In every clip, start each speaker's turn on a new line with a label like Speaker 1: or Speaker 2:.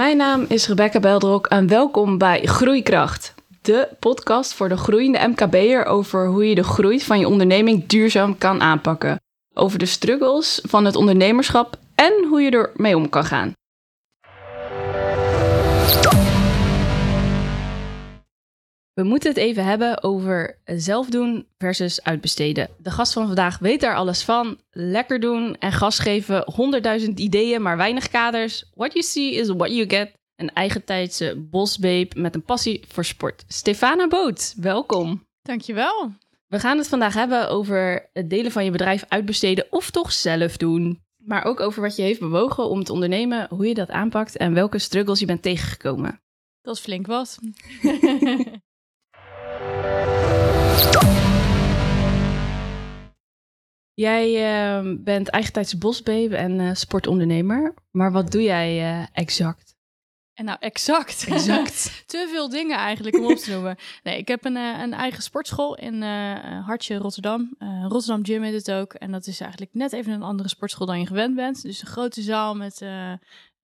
Speaker 1: Mijn naam is Rebecca Beldrok en welkom bij Groeikracht. De podcast voor de groeiende MKB'er over hoe je de groei van je onderneming duurzaam kan aanpakken. Over de struggles van het ondernemerschap en hoe je ermee om kan gaan. We moeten het even hebben over zelf doen versus uitbesteden. De gast van vandaag weet daar alles van. Lekker doen en gas geven. Honderdduizend ideeën, maar weinig kaders. What you see is what you get. Een eigentijdse bosbeep met een passie voor sport. Stefana Boot, welkom.
Speaker 2: Dankjewel.
Speaker 1: We gaan het vandaag hebben over het delen van je bedrijf uitbesteden of toch zelf doen. Maar ook over wat je heeft bewogen om te ondernemen, hoe je dat aanpakt en welke struggles je bent tegengekomen.
Speaker 2: Dat is flink wat.
Speaker 1: Jij uh, bent eigentijds bosbabe en uh, sportondernemer. Maar wat doe jij uh, exact?
Speaker 2: En nou, exact.
Speaker 1: Exact.
Speaker 2: Te veel dingen eigenlijk om op te noemen. Nee, ik heb een, eh, een eigen sportschool in Hartje, Rotterdam. Rotterdam Gym heet het ook. En dat is eigenlijk net even een andere sportschool dan je gewend bent. Dus een grote zaal met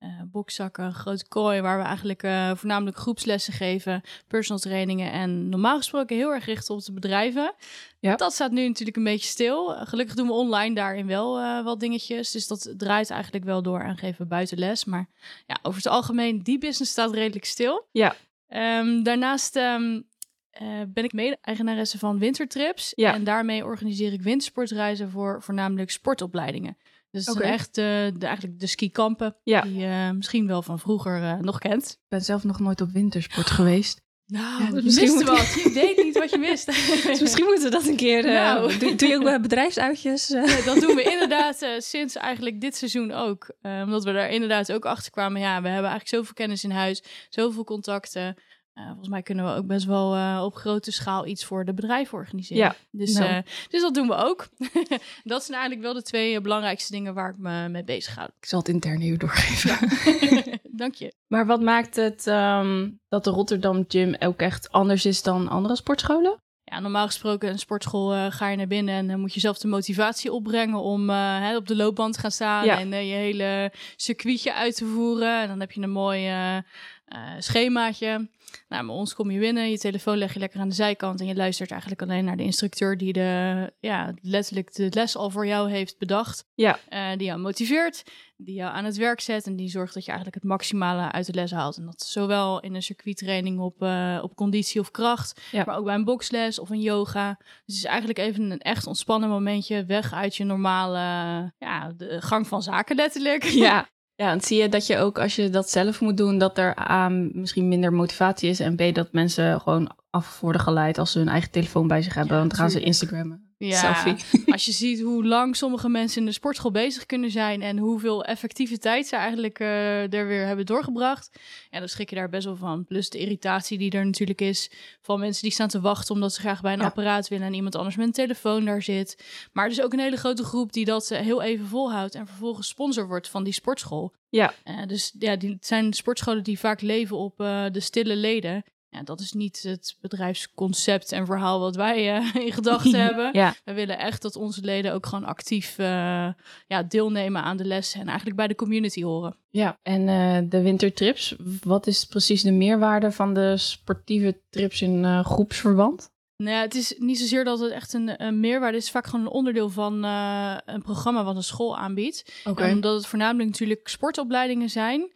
Speaker 2: uh, bokzakken, grote kooi, waar we eigenlijk uh, voornamelijk groepslessen geven, personal trainingen en normaal gesproken heel erg richten op de bedrijven. Ja. Dat staat nu natuurlijk een beetje stil. Gelukkig doen we online daarin wel uh, wat dingetjes, dus dat draait eigenlijk wel door en geven we buiten les. Maar ja, over het algemeen, die business staat redelijk stil.
Speaker 1: Ja.
Speaker 2: Um, daarnaast um, ben ik mede-eigenaresse van Wintertrips ja. en daarmee organiseer ik wintersportreizen voor voornamelijk sportopleidingen. Dus okay. echt de, de, eigenlijk de skikampen ja. die je uh, misschien wel van vroeger uh, nog kent. Ik
Speaker 1: ben zelf nog nooit op wintersport geweest.
Speaker 2: Nou, ja, misschien moet... wat. Je weet niet wat je mist.
Speaker 1: dus misschien moeten we dat een keer... Uh, nou. doe, doe, je ook bij bedrijfsuitjes?
Speaker 2: Ja, dat doen we inderdaad sinds eigenlijk dit seizoen ook. omdat we daar inderdaad ook achter kwamen. Ja, we hebben eigenlijk zoveel kennis in huis. Zoveel contacten. Uh, volgens mij kunnen we ook best wel uh, op grote schaal iets voor de bedrijven organiseren. Ja, dus, nou. uh, dus dat doen we ook. dat zijn eigenlijk wel de twee belangrijkste dingen waar ik me mee bezig ga.
Speaker 1: Ik zal het intern hier doorgeven.
Speaker 2: Dank je.
Speaker 1: Maar wat maakt het um, dat de Rotterdam Gym ook echt anders is dan andere sportscholen?
Speaker 2: Ja, normaal gesproken een sportschool ga je naar binnen en dan moet je zelf de motivatie opbrengen om hè, op de loopband te gaan staan ja. en je hele circuitje uit te voeren. En dan heb je een mooi schemaatje. Nou, bij ons kom je binnen, je telefoon leg je lekker aan de zijkant en je luistert eigenlijk alleen naar de instructeur die de, ja, letterlijk de les al voor jou heeft bedacht.
Speaker 1: Ja.
Speaker 2: Uh, die jou motiveert, die jou aan het werk zet en die zorgt dat je eigenlijk het maximale uit de les haalt. En dat zowel in een circuittraining op, uh, op conditie of kracht, ja. maar ook bij een boxles of een yoga. Dus het is eigenlijk even een echt ontspannen momentje, weg uit je normale ja, de gang van zaken letterlijk.
Speaker 1: Ja. Ja, en zie je dat je ook als je dat zelf moet doen, dat er A, misschien minder motivatie is en B, dat mensen gewoon af worden geleid als ze hun eigen telefoon bij zich hebben. Ja, want dan gaan ze Instagrammen. Ja, selfie.
Speaker 2: als je ziet hoe lang sommige mensen in de sportschool bezig kunnen zijn en hoeveel effectiviteit ze eigenlijk uh, er weer hebben doorgebracht, ja, dan schrik je daar best wel van. Plus de irritatie die er natuurlijk is van mensen die staan te wachten omdat ze graag bij een ja. apparaat willen en iemand anders met een telefoon daar zit. Maar er is ook een hele grote groep die dat uh, heel even volhoudt en vervolgens sponsor wordt van die sportschool.
Speaker 1: Ja.
Speaker 2: Uh, dus ja, die zijn sportscholen die vaak leven op de stille leden. Ja, dat is niet het bedrijfsconcept en verhaal wat wij uh, in gedachten hebben.
Speaker 1: Ja.
Speaker 2: We willen echt dat onze leden ook gewoon actief uh, ja, deelnemen aan de lessen en eigenlijk bij de community horen.
Speaker 1: Ja, en uh, de wintertrips, wat is precies de meerwaarde van de sportieve trips in groepsverband?
Speaker 2: Nou ja, het is niet zozeer dat het echt een, een meerwaarde is vaak gewoon een onderdeel van een programma wat een school aanbiedt.
Speaker 1: Okay.
Speaker 2: Omdat het voornamelijk natuurlijk sportopleidingen zijn.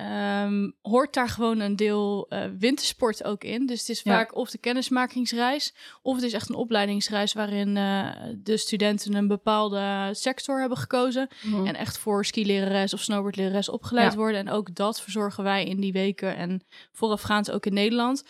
Speaker 2: Um, hoort daar gewoon een deel uh, wintersport ook in. Dus het is vaak ja. of de kennismakingsreis, of het is echt een opleidingsreis waarin uh, de studenten een bepaalde sector hebben gekozen
Speaker 1: Mhm.
Speaker 2: en echt voor skilerares of snowboardlerares opgeleid
Speaker 1: Ja.
Speaker 2: worden. En ook dat verzorgen wij in die weken en voorafgaand ook in Nederland.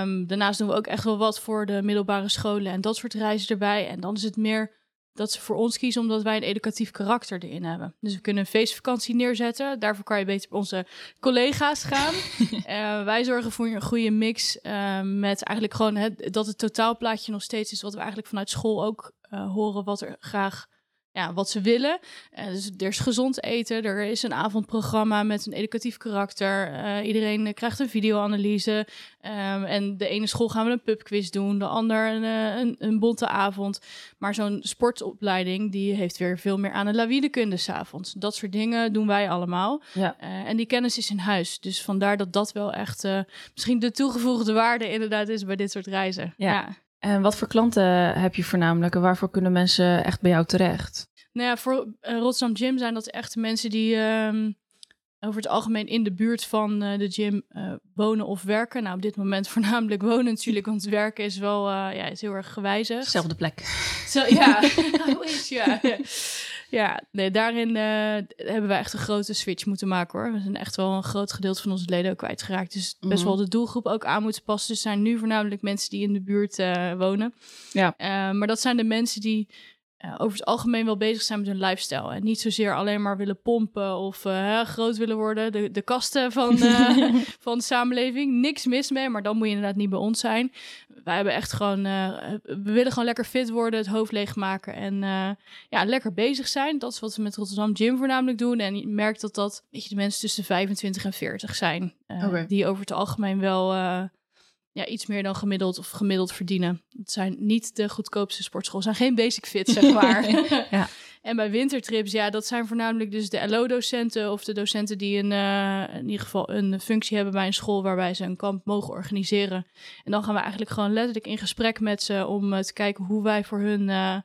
Speaker 2: Um, daarnaast doen we ook echt wel wat voor de middelbare scholen en dat soort reizen erbij. En dan is het meer dat ze voor ons kiezen omdat wij een educatief karakter erin hebben. Dus we kunnen een feestvakantie neerzetten. Daarvoor kan je beter bij onze collega's gaan. uh, wij zorgen voor een goede mix uh, met eigenlijk gewoon dat het totaalplaatje nog steeds is wat we eigenlijk vanuit school ook uh, horen wat er graag ja, wat ze willen. Uh, dus er is gezond eten, er is een avondprogramma met een educatief karakter. Uh, iedereen krijgt een videoanalyse. Um, en de ene school gaan we een pubquiz doen, de ander een, een, een bonte avond. Maar zo'n sportopleiding, die heeft weer veel meer aan de lawinekunde s'avonds. Dat soort dingen doen wij allemaal.
Speaker 1: Ja.
Speaker 2: Uh, en die kennis is in huis. Dus vandaar dat dat wel echt misschien de toegevoegde waarde inderdaad is bij dit soort reizen.
Speaker 1: ja. ja. En wat voor klanten heb je voornamelijk en waarvoor kunnen mensen echt bij jou terecht?
Speaker 2: Nou ja, voor uh, Rotterdam Gym zijn dat echt mensen die um, over het algemeen in de buurt van uh, de gym uh, wonen of werken. Nou, op dit moment voornamelijk wonen natuurlijk, want werken is wel ja, is heel erg gewijzigd.
Speaker 1: Zelfde plek.
Speaker 2: Zo, ja, hoe is ja. Ja, nee, daarin hebben we echt een grote switch moeten maken hoor. We zijn echt wel een groot gedeelte van onze leden ook kwijtgeraakt. Dus best -hmm. wel de doelgroep ook aan moeten passen. Dus zijn nu voornamelijk mensen die in de buurt wonen.
Speaker 1: Ja.
Speaker 2: maar dat zijn de mensen die uh, over het algemeen wel bezig zijn met hun lifestyle. En niet zozeer alleen maar willen pompen of uh, groot willen worden. De, de kasten van, uh, van de samenleving. Niks mis mee, maar dan moet je inderdaad niet bij ons zijn. Wij hebben echt gewoon... we willen gewoon lekker fit worden, het hoofd leegmaken en ja, lekker bezig zijn. Dat is wat we met Rotterdam Gym voornamelijk doen. En je merkt dat dat weet je, de mensen tussen 25 en 40 zijn.
Speaker 1: Okay.
Speaker 2: Die over het algemeen wel ja, iets meer dan gemiddeld of gemiddeld verdienen. Het zijn niet de goedkoopste sportscholen. Het zijn geen basic fit, zeg maar.
Speaker 1: ja.
Speaker 2: En bij wintertrips, ja, dat zijn voornamelijk dus de LO-docenten of de docenten die een, uh, in ieder geval een functie hebben bij een school waarbij ze een kamp mogen organiseren. En dan gaan we eigenlijk gewoon letterlijk in gesprek met ze om uh, te kijken hoe wij voor hun uh,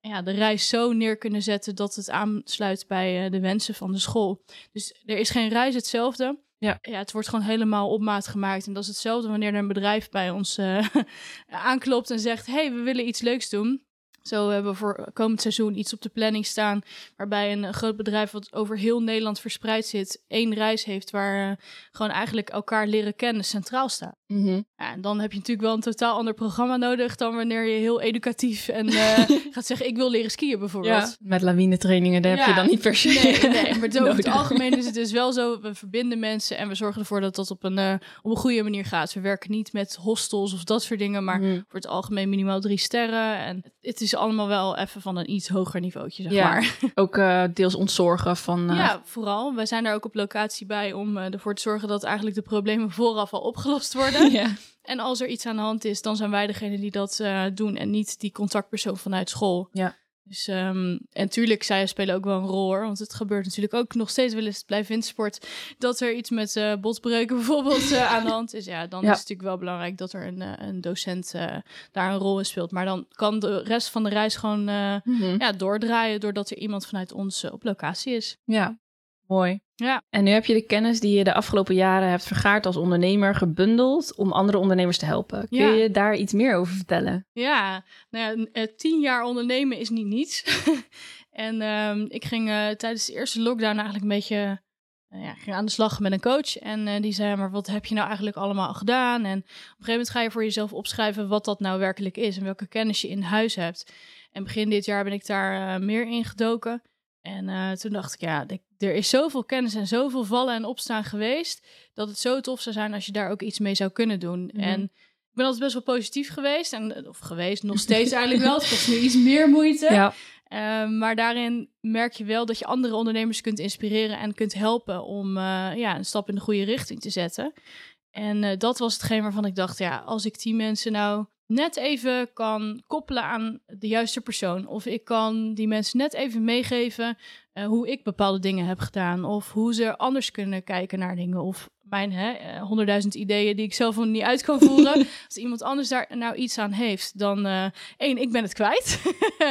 Speaker 2: ja, de reis zo neer kunnen zetten dat het aansluit bij de wensen van de school. Dus er is geen reis hetzelfde.
Speaker 1: Ja.
Speaker 2: ja, het wordt gewoon helemaal op maat gemaakt. En dat is hetzelfde wanneer er een bedrijf bij ons uh, aanklopt en zegt: hey, we willen iets leuks doen. Zo hebben we voor komend seizoen iets op de planning staan. Waarbij een groot bedrijf wat over heel Nederland verspreid zit, één reis heeft waar uh, gewoon eigenlijk elkaar leren kennen centraal staat.
Speaker 1: Mm -hmm.
Speaker 2: Ja, en dan heb je natuurlijk wel een totaal ander programma nodig dan wanneer je heel educatief en uh, gaat zeggen: Ik wil leren skiën bijvoorbeeld.
Speaker 1: Ja, met lawinetrainingen, daar ja, heb je dan niet per se.
Speaker 2: Nee, nee maar over het algemeen is het dus wel zo: we verbinden mensen en we zorgen ervoor dat dat op een, uh, op een goede manier gaat. We werken niet met hostels of dat soort dingen, maar
Speaker 1: Mhm.
Speaker 2: mm voor het algemeen minimaal drie sterren. En het is allemaal wel even van een iets hoger niveautje, zeg
Speaker 1: ja,
Speaker 2: maar.
Speaker 1: Ook uh, deels ontzorgen van...
Speaker 2: Ja, vooral. Wij zijn daar ook op locatie bij om ervoor te zorgen dat eigenlijk de problemen vooraf al opgelost worden.
Speaker 1: ja.
Speaker 2: En als er iets aan de hand is, dan zijn wij degene die dat uh, doen en niet die contactpersoon vanuit school.
Speaker 1: Ja.
Speaker 2: Dus, um, en tuurlijk, zij spelen ook wel een rol hoor. Want het gebeurt natuurlijk ook nog steeds wel eens bij windsport. Dat er iets met uh, botbreuken bijvoorbeeld uh, aan de hand is. Ja, dan
Speaker 1: Ja.
Speaker 2: is het natuurlijk wel belangrijk dat er een, een docent uh, daar een rol in speelt. Maar dan kan de rest van de reis gewoon
Speaker 1: Mhm.
Speaker 2: ja, doordraaien. Doordat er iemand vanuit ons op locatie is.
Speaker 1: ja, mooi.
Speaker 2: Ja.
Speaker 1: En nu heb je de kennis die je de afgelopen jaren hebt vergaard als ondernemer gebundeld om andere ondernemers te helpen. Kun
Speaker 2: Ja.
Speaker 1: je daar iets meer over vertellen?
Speaker 2: Ja, nou ja, eh, tien jaar ondernemen is niet niets. en ehm, ik ging eh, tijdens de eerste lockdown eigenlijk een beetje eh, ja, ging aan de slag met een coach. En eh, die zei, maar wat heb je nou eigenlijk allemaal gedaan? En op een gegeven moment ga je voor jezelf opschrijven wat dat nou werkelijk is en welke kennis je in huis hebt. En begin dit jaar ben ik daar meer in gedoken. En toen dacht ik, ja, ik- er is zoveel kennis en zoveel vallen en opstaan geweest, dat het zo tof zou zijn als je daar ook iets mee zou kunnen doen.
Speaker 1: Mhm.
Speaker 2: En ik ben altijd best wel positief geweest, en, of geweest, nog steeds eigenlijk wel. Het kost nu iets meer moeite.
Speaker 1: Ja,
Speaker 2: Eh, maar daarin merk je wel dat je andere ondernemers kunt inspireren en kunt helpen om eh, ja, een stap in de goede richting te zetten. En eh, dat was hetgeen waarvan ik dacht, ja, als ik die mensen nou net even kan koppelen aan de juiste persoon, of ik kan die mensen net even meegeven eh, hoe ik bepaalde dingen heb gedaan, of hoe ze anders kunnen kijken naar dingen, of mijn eh, honderdduizend ideeën die ik zelf nog niet uit kan voeren. Als iemand anders daar nou iets aan heeft, dan eh, één, ik ben het kwijt.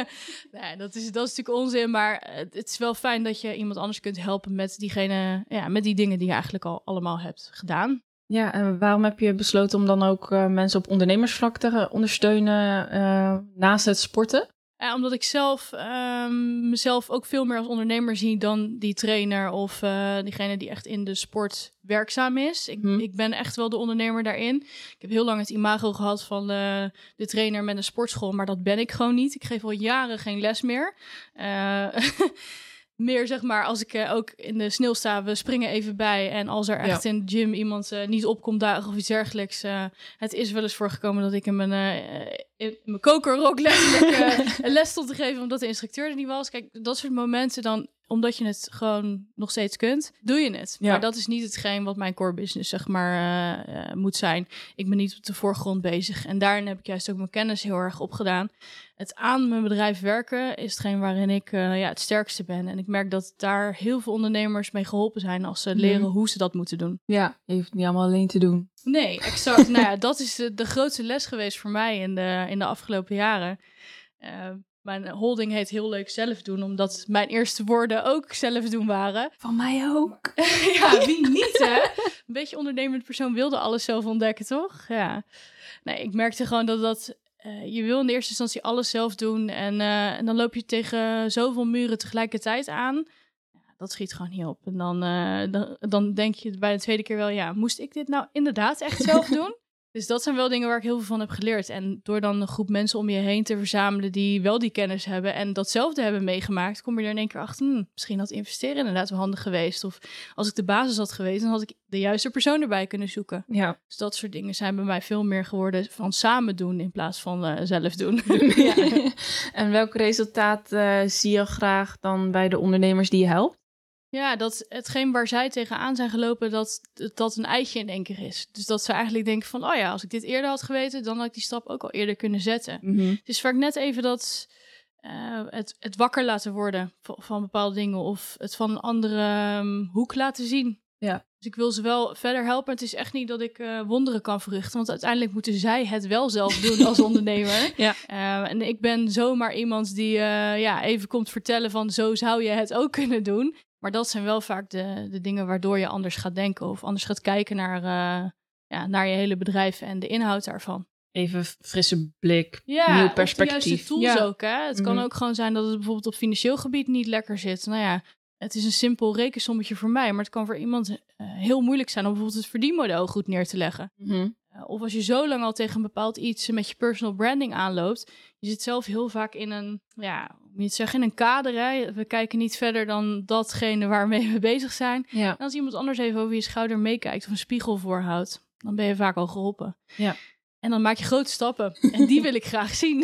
Speaker 2: nee, dat is, dat is natuurlijk onzin, maar het is wel fijn dat je iemand anders kunt helpen met diegene, ja, met die dingen die je eigenlijk al allemaal hebt gedaan.
Speaker 1: Ja, en waarom heb je besloten om dan ook eh, mensen op ondernemersvlak te eh, ondersteunen eh, naast het sporten?
Speaker 2: Ja, omdat ik zelf ehm, mezelf ook veel meer als ondernemer zie dan die trainer of diegene die echt in de sport werkzaam is. Ik,
Speaker 1: Hm.
Speaker 2: ik ben echt wel de ondernemer daarin. Ik heb heel lang het imago gehad van de trainer met een sportschool, maar dat ben ik gewoon niet. Ik geef al jaren geen les meer. Eh, meer zeg maar als ik eh, ook in de sneeuw sta, we springen even bij. En als er echt in de gym iemand eh, niet opkomt dagen of iets dergelijks. eh, het is wel eens voorgekomen dat ik een, eh, in mijn kokerrok letterlijk uh, een les stond te geven omdat de instructeur er niet was. Kijk, dat soort momenten dan, omdat je het gewoon nog steeds kunt, doe je het.
Speaker 1: Ja.
Speaker 2: Maar dat is niet hetgeen wat mijn core business zeg maar eh, eh, moet zijn. Ik ben niet op de voorgrond bezig. En daarin heb ik juist ook mijn kennis heel erg opgedaan. Het aan mijn bedrijf werken is hetgeen waarin ik ja, het sterkste ben. En ik merk dat daar heel veel ondernemers mee geholpen zijn als ze
Speaker 1: Mhm.
Speaker 2: leren hoe ze dat moeten doen.
Speaker 1: Ja, je hoeft het niet allemaal alleen te doen.
Speaker 2: Nee, exact. nou ja, dat is de, de grootste les geweest voor mij in de, in de afgelopen jaren. Eh, mijn holding heet heel leuk zelf doen, omdat mijn eerste woorden ook zelf doen waren.
Speaker 1: Van mij ook.
Speaker 2: ja, wie niet hè? Een beetje ondernemend persoon wilde alles zelf ontdekken, toch? Ja. Nee, ik merkte gewoon dat dat... eh, je wil in de eerste instantie alles zelf doen en, eh, en dan loop je tegen zoveel muren tegelijkertijd aan. Dat schiet gewoon niet op. En dan, eh, dan, dan denk je bij de tweede keer wel, ja, moest ik dit nou inderdaad echt zelf doen? Dus dat zijn wel dingen waar ik heel veel van heb geleerd. En door dan een groep mensen om je heen te verzamelen die wel die kennis hebben en datzelfde hebben meegemaakt, kom je er in één keer achter, hm, misschien had investeren inderdaad wel handig geweest. Of als ik de basis had geweest, dan had ik de juiste persoon erbij kunnen zoeken.
Speaker 1: Ja.
Speaker 2: Dus dat soort dingen zijn bij mij veel meer geworden van samen doen in plaats van eh, zelf doen.
Speaker 1: ja. En welk resultaat eh, zie je graag dan bij de ondernemers die je helpt?
Speaker 2: Ja, dat hetgeen waar zij tegenaan zijn gelopen, dat dat een eitje in één keer is. Dus dat ze eigenlijk denken van, oh ja, als ik dit eerder had geweten, dan had ik die stap ook al eerder kunnen zetten. Het is vaak net even dat eh, het, het wakker laten worden van, bepaalde dingen of het van een andere ehm, hoek laten zien.
Speaker 1: Ja.
Speaker 2: Dus ik wil ze wel verder helpen. Het is echt niet dat ik eh, wonderen kan verrichten, want uiteindelijk moeten zij het wel zelf doen als ondernemer.
Speaker 1: Ja.
Speaker 2: Eh, en ik ben zomaar iemand die ja, even komt vertellen van zo zou je het ook kunnen doen. Maar dat zijn wel vaak de, de dingen waardoor je anders gaat denken of anders gaat kijken naar, eh, ja, naar je hele bedrijf en de inhoud daarvan.
Speaker 1: Even frisse blik,
Speaker 2: Ja,
Speaker 1: nieuw perspectief.
Speaker 2: juiste tools
Speaker 1: ja.
Speaker 2: ook. Hè? Het kan
Speaker 1: Mhm.
Speaker 2: ook gewoon zijn dat het bijvoorbeeld op financieel gebied niet lekker zit. Nou ja, het is een simpel rekensommetje voor mij, maar het kan voor iemand eh, heel moeilijk zijn om bijvoorbeeld het verdienmodel goed neer te leggen.
Speaker 1: Mhm.
Speaker 2: Eh, of als je zo lang al tegen een bepaald iets met je personal branding aanloopt, je zit zelf heel vaak in een, ja, moet je het zeggen, in een kader. Hè? We kijken niet verder dan datgene waarmee we bezig zijn.
Speaker 1: Ja.
Speaker 2: En als iemand anders even over je schouder meekijkt of een spiegel voorhoudt, dan ben je vaak al geholpen.
Speaker 1: Ja.
Speaker 2: En dan maak je grote stappen. En die wil ik graag zien.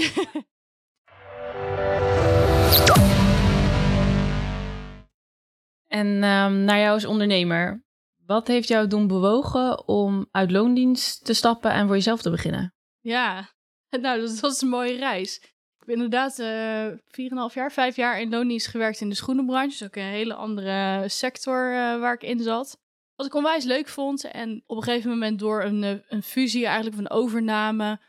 Speaker 1: En ehm, naar jou als ondernemer. Wat heeft jou doen bewogen om uit loondienst te stappen en voor jezelf te beginnen?
Speaker 2: ja, nou, dat was een mooie reis. Ik heb inderdaad eh 4,5 jaar, 5 jaar in loondienst gewerkt in de schoenenbranche. Dus ook een hele andere sector eh, waar ik in zat. Wat ik onwijs leuk vond. En op een gegeven moment door een, eh, een fusie, eigenlijk of een overname,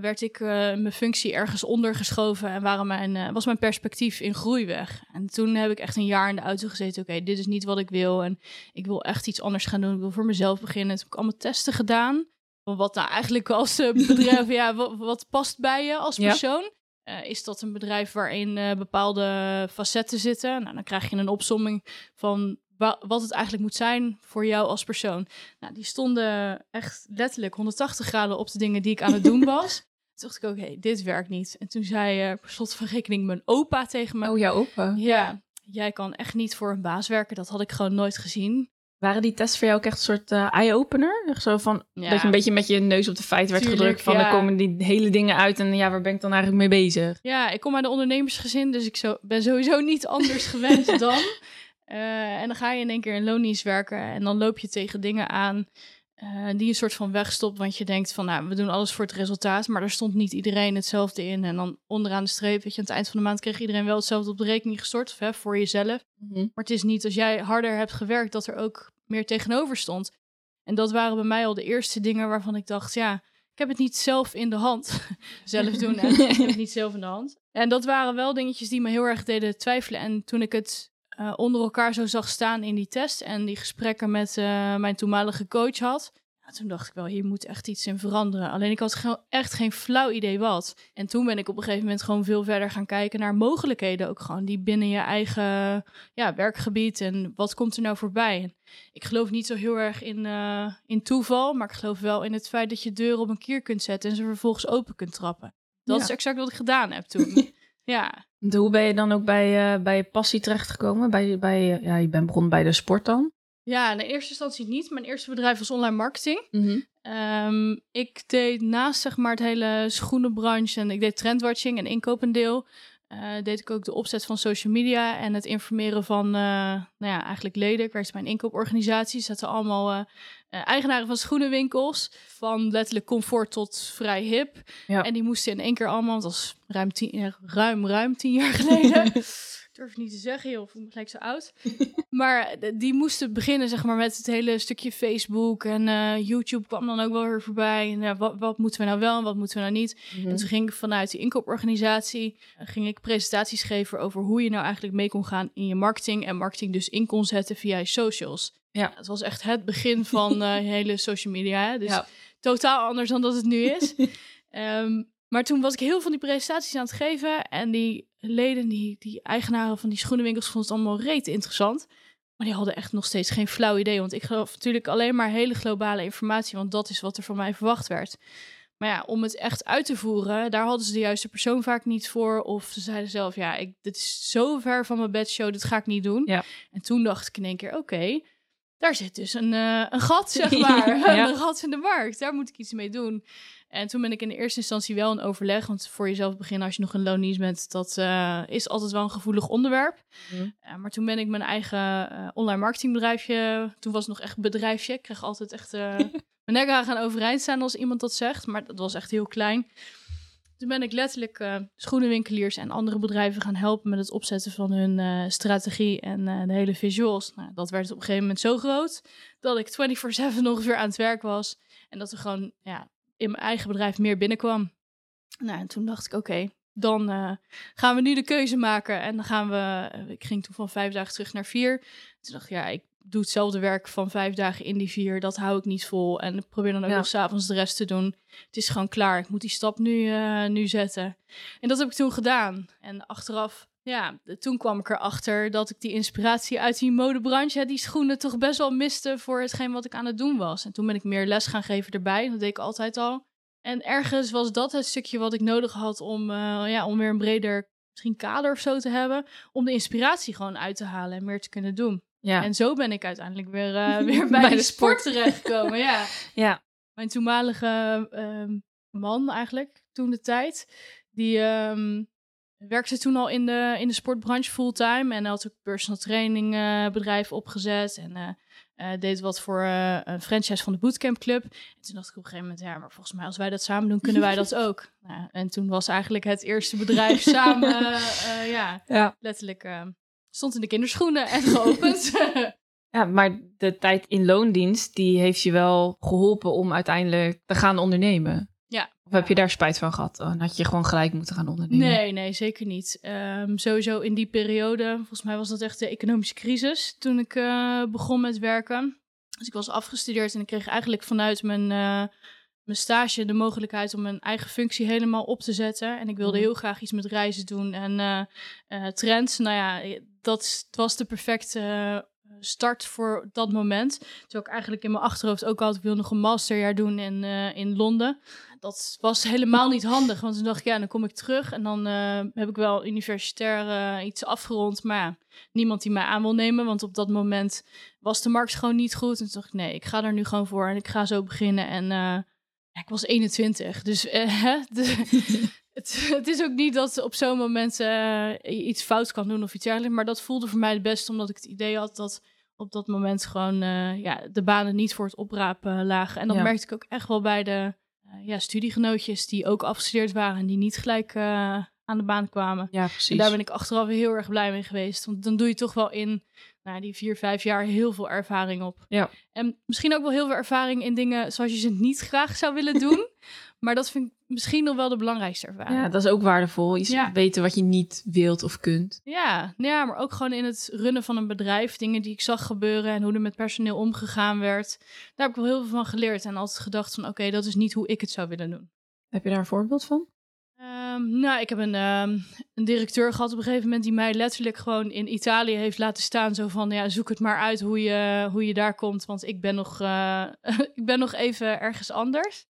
Speaker 2: werd ik mijn functie ergens ondergeschoven en waren mijn, was mijn perspectief in groei weg. En toen heb ik echt een jaar in de auto gezeten. Oké, dit is niet wat ik wil en ik wil echt iets anders gaan doen. Ik wil voor mezelf beginnen. Toen heb ik allemaal testen gedaan. Van Wat nou eigenlijk als bedrijf, ja, wat, wat past bij je als
Speaker 1: Ja.
Speaker 2: Eh, is dat een bedrijf waarin eh, bepaalde facetten zitten? Nou, dan krijg je een opsomming van wa- wat het eigenlijk moet zijn voor jou als persoon. Nou, die stonden echt letterlijk 180 graden op de dingen die ik aan het doen was. Toen dacht ik ook, hey, dit werkt niet. En toen zei eh per slot van rekening mijn opa tegen me...
Speaker 1: Oh, jouw opa.
Speaker 2: Ja, jij kan echt niet voor een baas werken. Dat had ik gewoon nooit gezien.
Speaker 1: Waren die tests voor jou ook echt een soort eh, eye-opener? Zo van,
Speaker 2: Ja.
Speaker 1: dat je een beetje met je neus op de feit werd
Speaker 2: Tuurlijk,
Speaker 1: gedrukt van,
Speaker 2: ja.
Speaker 1: er komen die hele dingen uit en ja, waar ben ik dan eigenlijk mee bezig?
Speaker 2: Ja, ik kom uit een ondernemersgezin, dus ik zo, ben sowieso niet anders gewend dan. Eh, en dan ga je in één keer in loondienst werken en dan loop je tegen dingen aan eh, die een soort van wegstopt. Want je denkt van, nou, we doen alles voor het resultaat, maar er stond niet iedereen hetzelfde in. En dan onderaan de streep, weet je, aan het eind van de maand kreeg iedereen wel hetzelfde op de rekening gestort, of, hè, voor jezelf.
Speaker 1: Mhm.
Speaker 2: Maar het is niet als jij harder hebt gewerkt dat er ook meer tegenover stond. En dat waren bij mij al de eerste dingen waarvan ik dacht, ja, ik heb het niet zelf in de hand. zelf doen, hè? ik heb het niet zelf in de hand. En dat waren wel dingetjes die me heel erg deden twijfelen. En toen ik het eh, onder elkaar zo zag staan in die test en die gesprekken met eh, mijn toenmalige coach had, ja, toen dacht ik wel, hier moet echt iets in veranderen. Alleen ik had echt geen flauw idee wat. En toen ben ik op een gegeven moment gewoon veel verder gaan kijken naar mogelijkheden ook gewoon die binnen je eigen ja, werkgebied en wat komt er nou voorbij. Ik geloof niet zo heel erg in, eh, in toeval, maar ik geloof wel in het feit dat je deuren op een kier kunt zetten en ze vervolgens open kunt trappen. Dat
Speaker 1: Ja.
Speaker 2: is exact wat ik gedaan heb toen. ja.
Speaker 1: Hoe ben je dan ook bij, eh, bij je passie terechtgekomen? Bij, bij, ja, je bent begonnen bij de sport dan?
Speaker 2: Ja, in eerste instantie niet. Mijn eerste bedrijf was online marketing.
Speaker 1: Mhm.
Speaker 2: Ehm, ik deed naast zeg maar het hele schoenenbranche en ik deed trendwatching en inkoopendeel. Uh, deed ik ook de opzet van social media en het informeren van, uh, nou ja, eigenlijk leden. Ik werkte bij een inkooporganisatie. Zaten allemaal uh, eigenaren van schoenenwinkels. Van letterlijk comfort tot vrij hip.
Speaker 1: Ja.
Speaker 2: En die moesten in één keer allemaal, dat was ruim tien, ruim, ruim tien jaar geleden. durf niet te zeggen, joh, ik voel me gelijk zo oud. maar die moesten beginnen, zeg maar, met het hele stukje Facebook en uh, YouTube kwam dan ook wel weer voorbij. En wat, wat, moeten we nou wel en wat moeten we nou niet?
Speaker 1: Mhm.
Speaker 2: En toen ging ik vanuit die inkooporganisatie, uh, ging ik presentaties geven over hoe je nou eigenlijk mee kon gaan in je marketing en marketing dus in kon zetten via je socials.
Speaker 1: Ja.
Speaker 2: Het was echt het begin van uh, hele social media, hè? dus
Speaker 1: Ja.
Speaker 2: totaal anders dan dat het nu is. um, maar toen was ik heel veel van die presentaties aan het geven. En die leden, die, die eigenaren van die schoenenwinkels, vonden het allemaal reet interessant. Maar die hadden echt nog steeds geen flauw idee. Want ik geloof natuurlijk alleen maar hele globale informatie. Want dat is wat er van mij verwacht werd. Maar ja, om het echt uit te voeren, daar hadden ze de juiste persoon vaak niet voor. Of ze zeiden zelf, ja, ik, dit is zo ver van mijn bedshow, dit ga ik niet doen.
Speaker 1: Ja.
Speaker 2: En toen dacht ik in één keer, oké, okay, daar zit dus een, uh, een gat, zeg maar.
Speaker 1: Ja.
Speaker 2: een gat in de markt, daar moet ik iets mee doen. En toen ben ik in de eerste instantie wel in overleg. Want voor jezelf beginnen als je nog een loonies bent, dat uh, is altijd wel een gevoelig onderwerp.
Speaker 1: Mhm.
Speaker 2: Uh, maar toen ben ik mijn eigen uh, online marketingbedrijfje. Toen was het nog echt bedrijfje. Ik kreeg altijd echt mijn nek aan gaan overeind staan als iemand dat zegt. Maar dat was echt heel klein. Toen ben ik letterlijk schoenenwinkeliers en andere bedrijven gaan helpen met het opzetten van hun strategie en de hele visuals. Nou, dat werd op een gegeven moment zo groot dat ik 24/7 nog weer aan het werk was. En dat er gewoon ja, in mijn eigen bedrijf meer binnenkwam. Nou, en toen dacht ik, oké, okay, dan uh, gaan we nu de keuze maken. En dan gaan we, uh, ik ging toen van vijf dagen terug naar vier. Toen dacht ik, ja, ik doe hetzelfde werk van vijf dagen in die vier. Dat hou ik niet vol. En ik probeer dan ook
Speaker 1: Ja.
Speaker 2: nog s'avonds de rest te doen. Het is gewoon klaar. Ik moet die stap nu, uh, nu zetten. En dat heb ik toen gedaan. En achteraf, ja, toen kwam ik erachter dat ik die inspiratie uit die modebranche, hè, die schoenen, toch best wel miste voor hetgeen wat ik aan het doen was. En toen ben ik meer les gaan geven erbij. Dat deed ik altijd al. En ergens was dat het stukje wat ik nodig had om, uh, ja, om weer een breder misschien kader of zo te hebben. Om de inspiratie gewoon uit te halen en meer te kunnen doen.
Speaker 1: Ja.
Speaker 2: En zo ben ik uiteindelijk weer, uh, weer bij, bij, de sport, sport terechtgekomen. ja.
Speaker 1: ja.
Speaker 2: Mijn toenmalige um, man eigenlijk, toen de tijd, die um, werkte toen al in de, in de sportbranche fulltime. En had ook personal training uh, bedrijf opgezet. En uh, uh, deed wat voor een franchise van de Bootcamp Club. En toen dacht ik op een gegeven moment, ja, maar volgens mij als wij dat samen doen, kunnen wij dat ook. Nou, en toen was eigenlijk het eerste bedrijf samen, uh, ja,
Speaker 1: ja,
Speaker 2: letterlijk uh, stond in de kinderschoenen en geopend.
Speaker 1: ja, maar de tijd in loondienst, die heeft je wel geholpen om uiteindelijk te gaan ondernemen. Of heb je daar spijt van gehad? Dan had je gewoon gelijk moeten gaan ondernemen.
Speaker 2: Nee, nee, zeker niet. Um, sowieso in die periode, volgens mij was dat echt de economische crisis toen ik uh, begon met werken. Dus ik was afgestudeerd en ik kreeg eigenlijk vanuit mijn, uh, mijn stage de mogelijkheid om mijn eigen functie helemaal op te zetten. En ik wilde heel graag iets met reizen doen en uh, trends. Nou ja, dat was de perfecte start voor dat moment. Terwijl ik eigenlijk in mijn achterhoofd ook altijd wil nog een masterjaar doen in, in Londen. Dat was helemaal niet handig, want toen dacht ik, ja, dan kom ik terug en dan uh, heb ik wel universitair uh, iets afgerond, maar ja, niemand die mij aan wil nemen, want op dat moment was de markt gewoon niet goed. En toen dacht ik, nee, ik ga er nu gewoon voor en ik ga zo beginnen. En ja, ik was 21, dus de, het, het, is ook niet dat op zo'n moment iets fout kan doen of iets dergelijks, maar dat voelde voor mij het beste, omdat ik het idee had dat op dat moment gewoon uh, ja, de banen niet voor het oprapen lagen. En dat
Speaker 1: Ja.
Speaker 2: merkte ik ook echt wel bij de ja, studiegenootjes die ook afgestudeerd waren en die niet gelijk uh, aan de baan kwamen.
Speaker 1: Ja, precies.
Speaker 2: En daar ben ik achteraf heel erg blij mee geweest. Want dan doe je toch wel in nou, die vier, vijf jaar heel veel ervaring op.
Speaker 1: Ja.
Speaker 2: En misschien ook wel heel veel ervaring in dingen zoals je ze niet graag zou willen doen. maar dat vind ik misschien nog wel de belangrijkste ervaring.
Speaker 1: Ja, dat is ook waardevol. Je
Speaker 2: Ja.
Speaker 1: weten wat je niet wilt of kunt.
Speaker 2: Ja, nou ja, maar ook gewoon in het runnen van een bedrijf. Dingen die ik zag gebeuren en hoe er met personeel omgegaan werd. Daar heb ik wel heel veel van geleerd. En altijd gedacht van oké, dat is niet hoe ik het zou willen doen.
Speaker 1: Heb je daar een voorbeeld van?
Speaker 2: Ehm, nou, ik heb een, ehm, een directeur gehad op een gegeven moment die mij letterlijk gewoon in Italië heeft laten staan. Zo van, ja, zoek het maar uit hoe je, hoe je daar komt, want ik ben nog, eh, ik ben nog even ergens anders.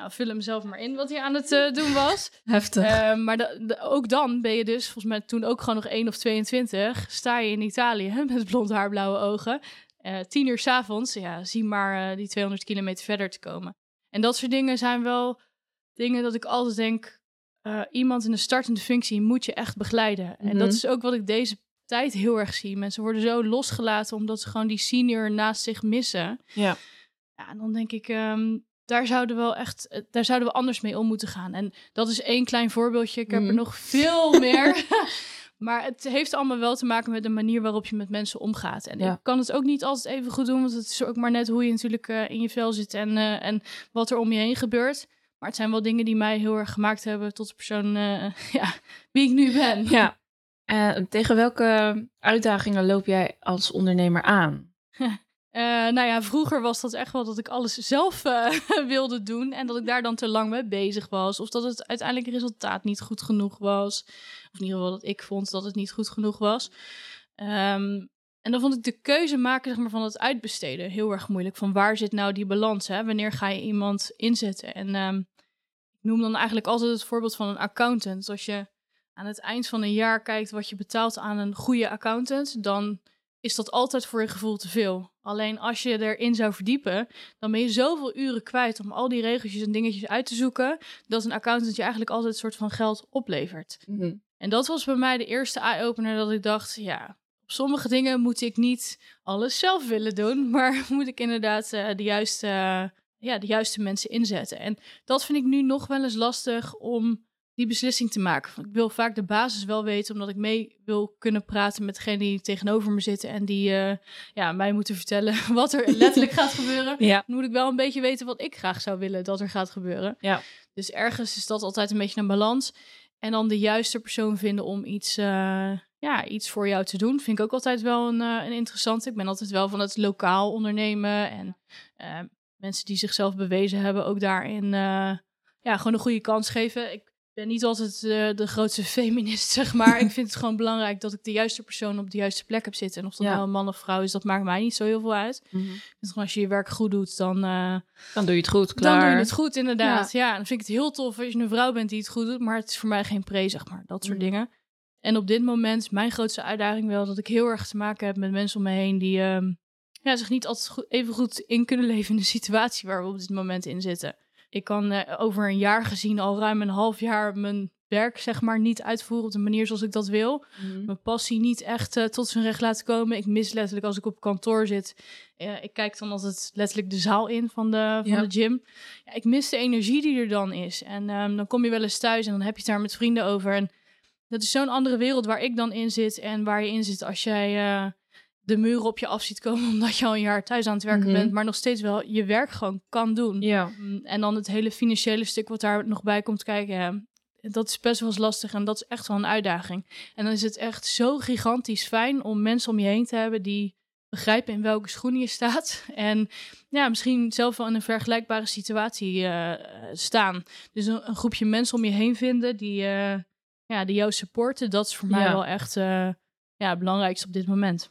Speaker 2: Nou, vul hem zelf maar in wat hij aan het eh, doen was.
Speaker 1: Heftig.
Speaker 2: Ehm, maar da- ook dan ben je dus, volgens mij toen ook gewoon nog 1 of 22, sta je in Italië met blond haar, blauwe ogen. eh, tien uur s'avonds, ja, zie maar eh, die 200 kilometer verder te komen. En dat soort dingen zijn wel dingen dat ik altijd denk, iemand in de startende functie moet je echt begeleiden. En
Speaker 1: Mhm.
Speaker 2: dat is ook wat ik deze tijd heel erg zie. Mensen worden zo losgelaten omdat ze gewoon die senior naast zich missen.
Speaker 1: Ja.
Speaker 2: Ja, en dan denk ik, ehm, daar zouden we wel echt, eh, daar zouden we anders mee om moeten gaan. En dat is één klein voorbeeldje. Ik heb er
Speaker 1: Mhm.
Speaker 2: nog veel meer. maar het heeft allemaal wel te maken met de manier waarop je met mensen omgaat. En
Speaker 1: Ja.
Speaker 2: ik kan het ook niet altijd even goed doen, want het is ook maar net hoe je natuurlijk eh, in je vel zit en, eh, en wat er om je heen gebeurt. Maar het zijn wel dingen die mij heel erg gemaakt hebben tot de persoon ja, wie ik nu ben.
Speaker 1: Ja. Tegen welke uitdagingen loop jij als ondernemer aan?
Speaker 2: Eh, nou ja, vroeger was dat echt wel dat ik alles zelf eh, wilde doen. En dat ik daar dan te lang mee bezig was. Of dat het uiteindelijk resultaat niet goed genoeg was. Of in ieder geval dat ik vond dat het niet goed genoeg was. Ehm, en dan vond ik de keuze maken zeg maar, van het uitbesteden heel erg moeilijk. Van waar zit nou die balans? Hè? Wanneer ga je iemand inzetten? En ehm, ik noem dan eigenlijk altijd het voorbeeld van een accountant. Als je aan het eind van een jaar kijkt wat je betaalt aan een goede accountant, dan is dat altijd voor je gevoel te veel. Alleen als je erin zou verdiepen, dan ben je zoveel uren kwijt om al die regeltjes en dingetjes uit te zoeken, dat een accountant je eigenlijk altijd een soort van geld oplevert. En dat was bij mij de eerste eye-opener dat ik dacht, ja, op sommige dingen moet ik niet alles zelf willen doen, maar moet ik inderdaad eh, de, juiste, eh, ja, de juiste mensen inzetten. En dat vind ik nu nog wel eens lastig om die beslissing te maken. Want Ik wil vaak de basis wel weten, omdat ik mee wil kunnen praten met degene die tegenover me zitten en die eh, ja, mij moeten vertellen wat er letterlijk gaat gebeuren.
Speaker 1: Ja.
Speaker 2: Dan moet ik wel een beetje weten wat ik graag zou willen dat er gaat gebeuren.
Speaker 1: Ja.
Speaker 2: Dus ergens is dat altijd een beetje een balans. En dan de juiste persoon vinden om iets, eh, ja, iets voor jou te doen, vind ik ook altijd wel een, eh, een interessante. Ik ben altijd wel van het lokaal ondernemen en mensen die zichzelf bewezen hebben ook daarin ja, gewoon een goede kans geven. Ik ben niet altijd eh, de grootste feminist, zeg maar. ik vind het gewoon belangrijk dat ik de juiste persoon op de juiste plek heb zitten. En of dat
Speaker 1: Ja.
Speaker 2: nou een man of vrouw is, dat maakt mij niet zo heel veel uit. Ik vind gewoon als je je werk goed doet, dan, eh,
Speaker 1: Dan doe je het goed, klaar.
Speaker 2: dan doe je het goed, inderdaad. Ja. dan vind ik het heel tof als je een vrouw bent die het goed doet. Maar het is voor mij geen pre, zeg maar. Dat soort
Speaker 1: Mhm.
Speaker 2: dingen. En op dit moment mijn grootste uitdaging wel dat ik heel erg te maken heb met mensen om me heen die ehm, ja, zich niet altijd goed, even goed in kunnen leven in de situatie waar we op dit moment in zitten. Ik kan eh, over een jaar gezien al ruim een half jaar mijn werk zeg maar niet uitvoeren op de manier zoals ik dat wil
Speaker 1: Mhm.
Speaker 2: mijn passie niet echt eh, tot zijn recht laten komen. Ik mis letterlijk als ik op kantoor zit. eh, ik kijk dan altijd letterlijk de zaal in van de, van
Speaker 1: Ja.
Speaker 2: de gym. Ja, ik mis de energie die er dan is. En ehm, dan kom je wel eens thuis en dan heb je het daar met vrienden over. En dat is zo'n andere wereld waar ik dan in zit en waar je in zit als jij de muren op je af ziet komen omdat je al een jaar thuis aan het werken
Speaker 1: Mhm.
Speaker 2: bent, maar nog steeds wel je werk gewoon kan doen.
Speaker 1: Ja.
Speaker 2: Mm, En dan het hele financiële stuk wat daar nog bij komt kijken. Ja, dat is best wel eens lastig en dat is echt wel een uitdaging. En dan is het echt zo gigantisch fijn om mensen om je heen te hebben die begrijpen in welke schoenen je staat. En ja, misschien zelf wel in een vergelijkbare situatie eh, staan. Dus een, een groepje mensen om je heen vinden die, eh, ja, die jou supporten. Dat is voor mij wel echt eh, ja, het belangrijkste op dit moment.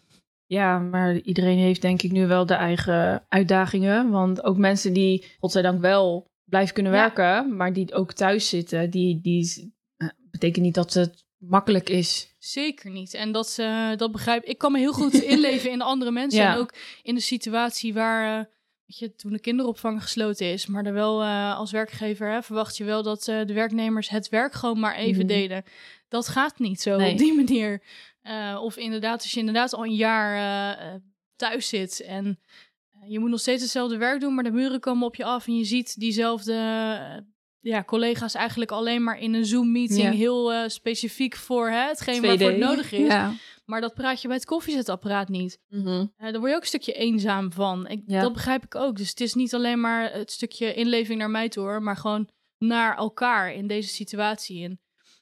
Speaker 1: Ja, maar iedereen heeft denk ik nu wel de eigen uitdagingen. Want ook mensen die, godzijdank wel, blijven kunnen
Speaker 2: Ja.
Speaker 1: werken, maar die ook thuis zitten, die, die eh, betekent niet dat het makkelijk is.
Speaker 2: Zeker niet. En dat, eh, dat begrijp ik. Ik kan me heel goed inleven in andere mensen.
Speaker 1: Ja.
Speaker 2: En ook in de situatie waar, eh, je, toen de kinderopvang gesloten is, maar er wel eh, als werkgever hè, verwacht je wel dat eh, de werknemers het werk gewoon maar even
Speaker 1: Mhm.
Speaker 2: deden. Dat gaat niet zo
Speaker 1: Nee.
Speaker 2: op die manier. Eh, of inderdaad, als je inderdaad al een jaar thuis zit en je moet nog steeds hetzelfde werk doen, maar de muren komen op je af en je ziet diezelfde ja, collega's eigenlijk alleen maar in een Zoom-meeting
Speaker 1: Ja.
Speaker 2: heel specifiek voor hè, hetgeen waarvoor het
Speaker 1: 2D.
Speaker 2: nodig is.
Speaker 1: Ja.
Speaker 2: Maar dat praat je bij het koffiezetapparaat niet. Eh, daar word je ook een stukje eenzaam van. Ik,
Speaker 1: Ja.
Speaker 2: Dat begrijp ik ook. Dus het is niet alleen maar het stukje inleving naar mij toe, hoor, maar gewoon naar elkaar in deze situatie. En